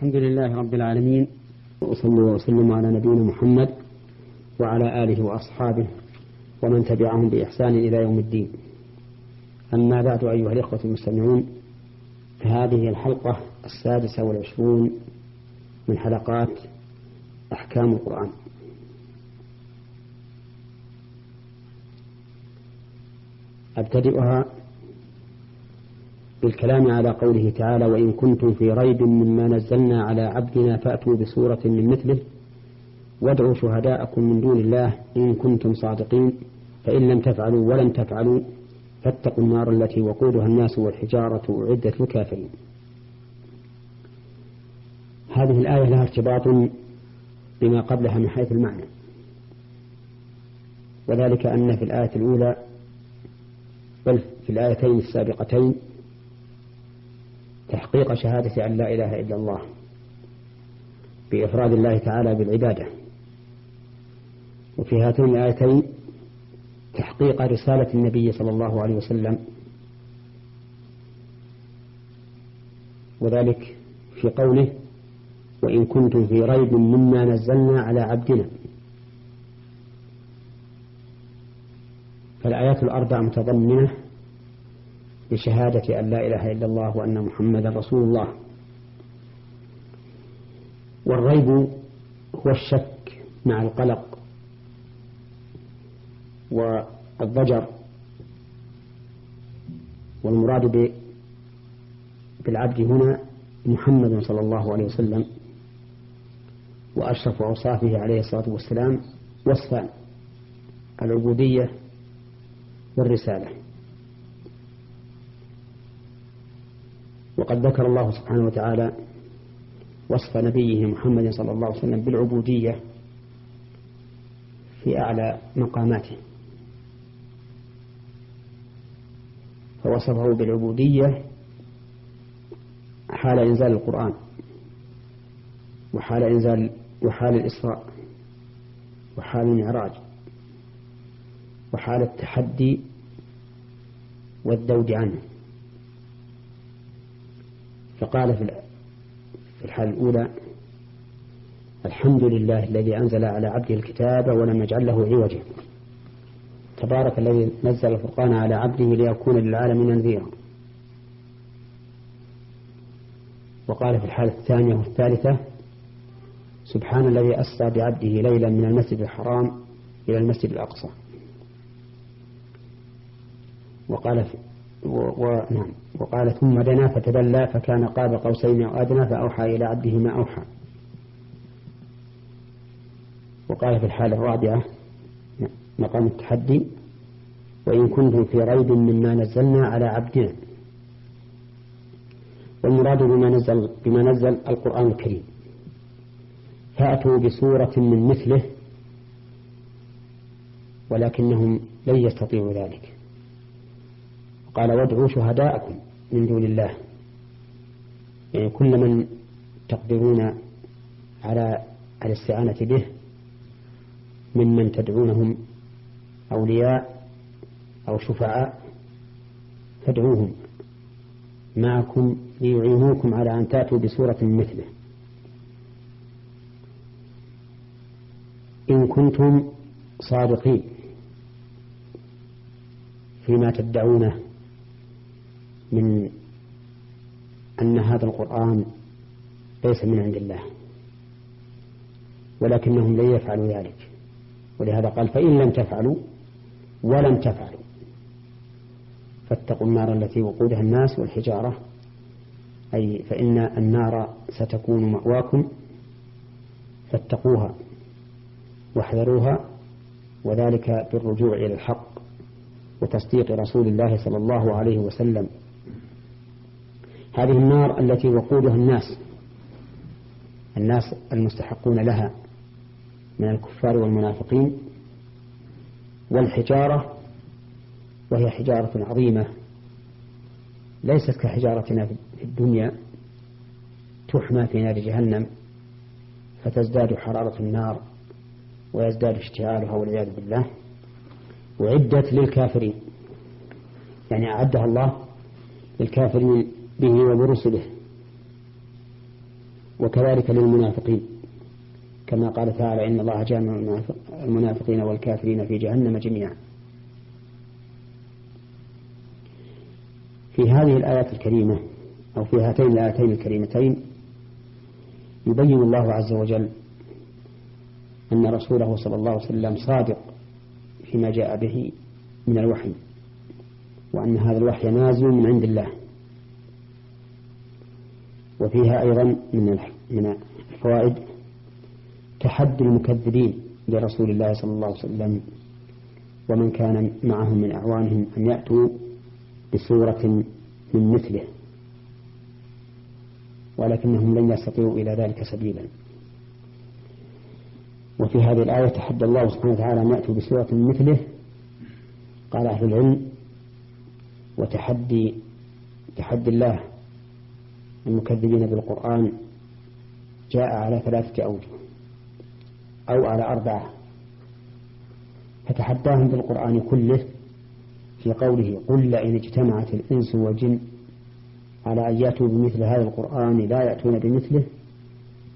الحمد لله رب العالمين وصلى وسلم على نبينا محمد وعلى آله وأصحابه ومن تبعهم بإحسان إلى يوم الدين. أما بعد أيها الإخوة المستمعون فهذه الحلقة السادسة والعشرون من حلقات أحكام القرآن. أبتدئها بالكلام على قوله تعالى وإن كنتم في ريب مما نزلنا على عبدنا فأتوا بسورة من مثله وادعوا شهداءكم من دون الله إن كنتم صادقين فإن لم تفعلوا ولن تفعلوا فاتقوا النار التي وقودها الناس والحجارة أعدت للكافرين. هذه الآية لها ارتباط بما قبلها من حيث المعنى. وذلك أن في الآية الأولى بل في الآيتين السابقتين تحقيق شهادة أن لا إله إلا الله بإفراد الله تعالى بالعبادة. وفي هاتين الآيتين تحقيق رسالة النبي صلى الله عليه وسلم. وذلك في قوله وإن كنتم في ريب مما نزلنا على عبدنا فالآيات الأربع متضمنة بشهادة أن لا إله إلا الله وأن محمدا رسول الله. والريب هو الشك مع القلق والضجر والمراد بالعبد هنا محمد صلى الله عليه وسلم وأشرف أوصافه عليه الصلاة والسلام وصفان العبودية والرسالة. وقد ذكر الله سبحانه وتعالى وصف نبيه محمد صلى الله عليه وسلم بالعبودية في أعلى مقاماته. فوصفه بالعبودية حال إنزال القرآن وحال إنزال وحال الإسراء وحال المعراج وحال التحدي والذود عنه. فقال في الحالة الأولى الحمد لله الذي أنزل على عبده الكتاب ولم يجعل له عوجا. تبارك الذي نزل الفرقان على عبده ليكون للعالمين نذيرا. وقال في الحالة الثانية والثالثة سبحان الذي أسرى بعبده ليلا من المسجد الحرام إلى المسجد الأقصى. وقال ونعم وقال ثم دنا فتدلى فكان قاب قوسين أو أدنى فأوحى إلى عبده ما أوحى. وقال في الحالة الرابعة مقام التحدي وإن كنتم في ريب مما نزلنا على عبدنا. والمراد بما نزل بما نزل القرآن الكريم. فأتوا بسورة من مثله ولكنهم لن يستطيعوا ذلك. قال وادعوا شهداءكم من دون الله. يعني كل من تقدرون على الاستعانة به ممن تدعونهم أولياء أو شفعاء فادعوهم معكم ليعينوكم على أن تأتوا بسورة مثله. إن كنتم صادقين فيما تدعونه من أن هذا القرآن ليس من عند الله ولكنهم لن يفعلوا ذلك. ولهذا قال فإن لم تفعلوا ولم تفعلوا. فاتقوا النار التي وقودها الناس والحجارة. أي فإن النار ستكون مأواكم فاتقوها واحذروها وذلك بالرجوع إلى الحق وتصديق رسول الله صلى الله عليه وسلم. هذه النار التي وقودها الناس الناس المستحقون لها من الكفار والمنافقين والحجارة وهي حجارة عظيمة ليست كحجارتنا في الدنيا تحمى في نار جهنم فتزداد حرارة النار ويزداد اشتعالها والعياذ بالله. وعدت للكافرين يعني أعدها الله للكافرين به وبرسله. وكذلك للمنافقين. كما قال تعالى إن الله جامع المنافقين والكافرين في جهنم جميعا. في هذه الآيات الكريمة أو في هاتين الآيتين الكريمتين يبين الله عز وجل أن رسوله صلى الله عليه وسلم صادق فيما جاء به من الوحي وأن هذا الوحي نازل من عند الله. وفيها أيضا من من الفوائد تحدي المكذبين لرسول الله صلى الله عليه وسلم ومن كان معهم من أعوانهم أن يأتوا بسورة من مثله ولكنهم لن يستطيعوا إلى ذلك سبيلا. وفي هذه الآية تحدى الله سبحانه وتعالى أن يأتوا بسورة من مثله قال أهل العلم وتحدي تحدي الله المكذبين بالقرآن جاء على ثلاثة أوجه أو على أربعة فتحداهم بالقرآن كله في قوله قل لئن اجتمعت الإنس والجن على أن يأتوا بمثل هذا القرآن لا يأتون بمثله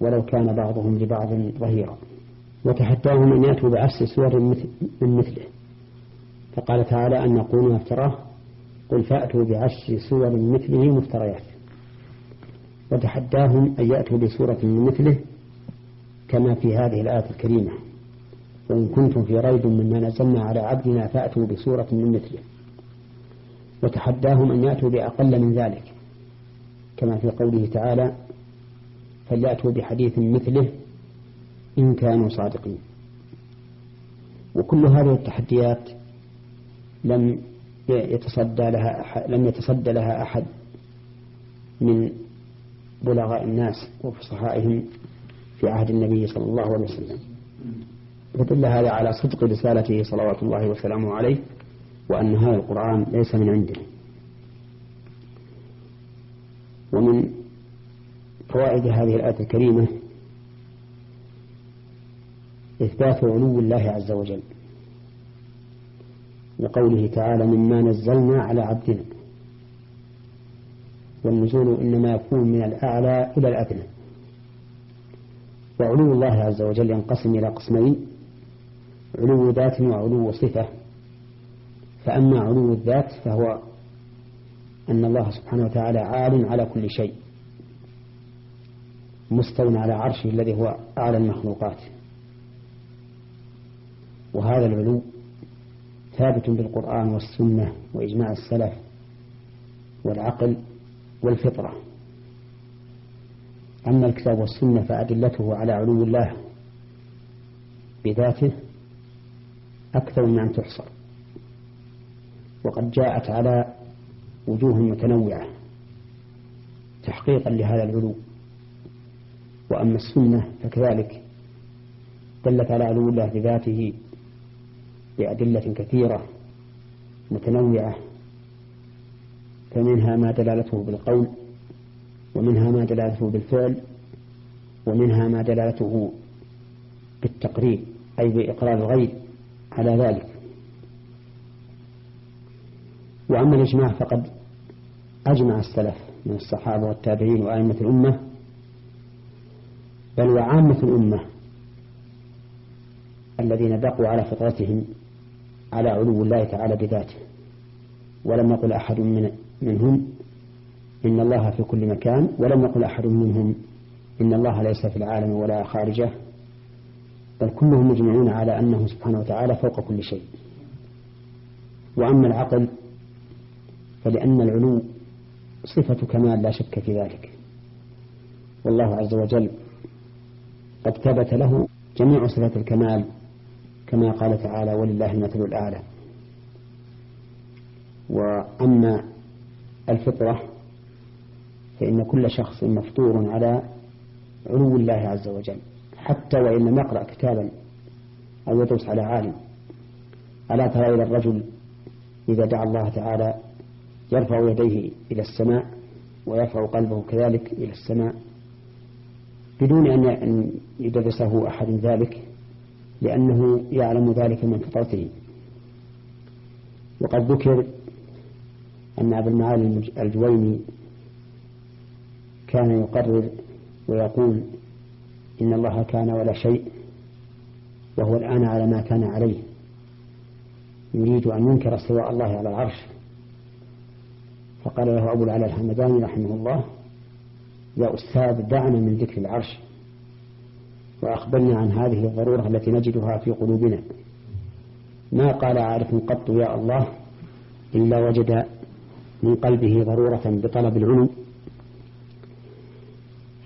ولو كان بعضهم لبعض ظهيرا. وتحداهم أن يأتوا بعشر سور من مثله. فقال تعالى أن يقولون افتراه قل فأتوا بعشر سور مثله مفتريات. وتحداهم أن يأتوا بسورة من مثله كما في هذه الآية الكريمة. وإن كنتم في ريب مما نزلنا على عبدنا فأتوا بسورة من مثله. وتحداهم أن يأتوا بأقل من ذلك. كما في قوله تعالى فليأتوا بحديث مثله إن كانوا صادقين. وكل هذه التحديات لم يتصدى لها أحد لم يتصدى لها أحد من بلغاء الناس وفصحائهم في عهد النبي صلى الله عليه وسلم. يدل هذا على صدق رسالته صلوات الله وسلامه عليه وأن هذا القرآن ليس من عنده. ومن فوائد هذه الآية الكريمة إثبات علو الله عز وجل. لقوله تعالى مما نزلنا على عبدنا والنزول إنما يكون من الأعلى إلى الأدنى. وعلو الله عز وجل ينقسم إلى قسمين علو ذات وعلو صفة. فأما علو الذات فهو أن الله سبحانه وتعالى عال على كل شيء مستو على عرشه الذي هو أعلى المخلوقات. وهذا العلو ثابت بالقرآن والسنة وإجماع السلف والعقل والفطرة. أما الكتاب والسنة فأدلته على علو الله بذاته أكثر من أن تحصر. وقد جاءت على وجوه متنوعة تحقيقا لهذا العلو. وأما السنة فكذلك دلت على علو الله بذاته بأدلة كثيرة متنوعة فمنها ما دلالته بالقول ومنها ما دلالته بالفعل ومنها ما دلالته بالتقرير أي بإقرار الغير على ذلك. وأما الإجماع فقد أجمع السلف من الصحابة والتابعين وأئمة الأمة بل وعامة الأمة الذين بقوا على فطرتهم على علو الله تعالى بذاته ولم يقل أحد من منهم إن الله في كل مكان ولم يقل أحد منهم إن الله ليس في العالم ولا خارجه بل كلهم مجمعون على أنه سبحانه وتعالى فوق كل شيء. وأما العقل فلأن العلو صفة كمال لا شك في ذلك. والله عز وجل قد ثبت له جميع صفات الكمال كما قال تعالى ولله المثل الأعلى. وأما الفطرة فإن كل شخص مفطور على علو الله عز وجل حتى وإن لم يقرأ كتابا أو يدرس على عالم. ألا ترى إلى الرجل إذا دعا الله تعالى يرفع يديه إلى السماء ويرفع قلبه كذلك إلى السماء بدون أن يدرسه أحد ذلك لأنه يعلم ذلك من فطرته. وقد ذكر أن أبا المعالي الجويني كان يقرر ويقول إن الله كان ولا شيء وهو الآن على ما كان عليه. يريد أن ينكر استواء الله على العرش. فقال له أبو العلاء الحمداني رحمه الله يا أستاذ دعنا من ذكر العرش وأخبرنا عن هذه الضرورة التي نجدها في قلوبنا. ما قال عارف قط يا الله إلا وجد من قلبه ضرورة بطلب العلو.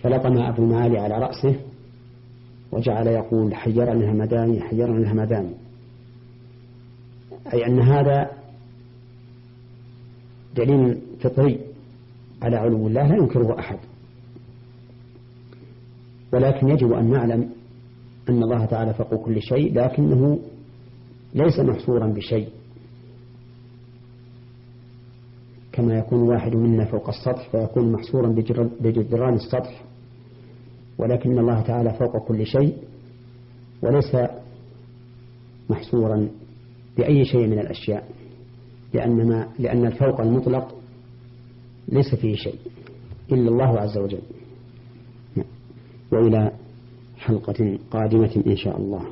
فلطم أبو المعالي على رأسه وجعل يقول حيرني الهمداني حيرني الهمداني أي أن هذا دليل فطري على علو الله لا ينكره أحد. ولكن يجب أن نعلم أن الله تعالى فوق كل شيء لكنه ليس محصورا بشيء. كما يكون واحد منا فوق السطح فيكون محصورا بجدران السطح. ولكن الله تعالى فوق كل شيء وليس محصورا بأي شيء من الأشياء لأن, ما لأن الفوق المطلق ليس فيه شيء إلا الله عز وجل. وإلى حلقة قادمة إن شاء الله.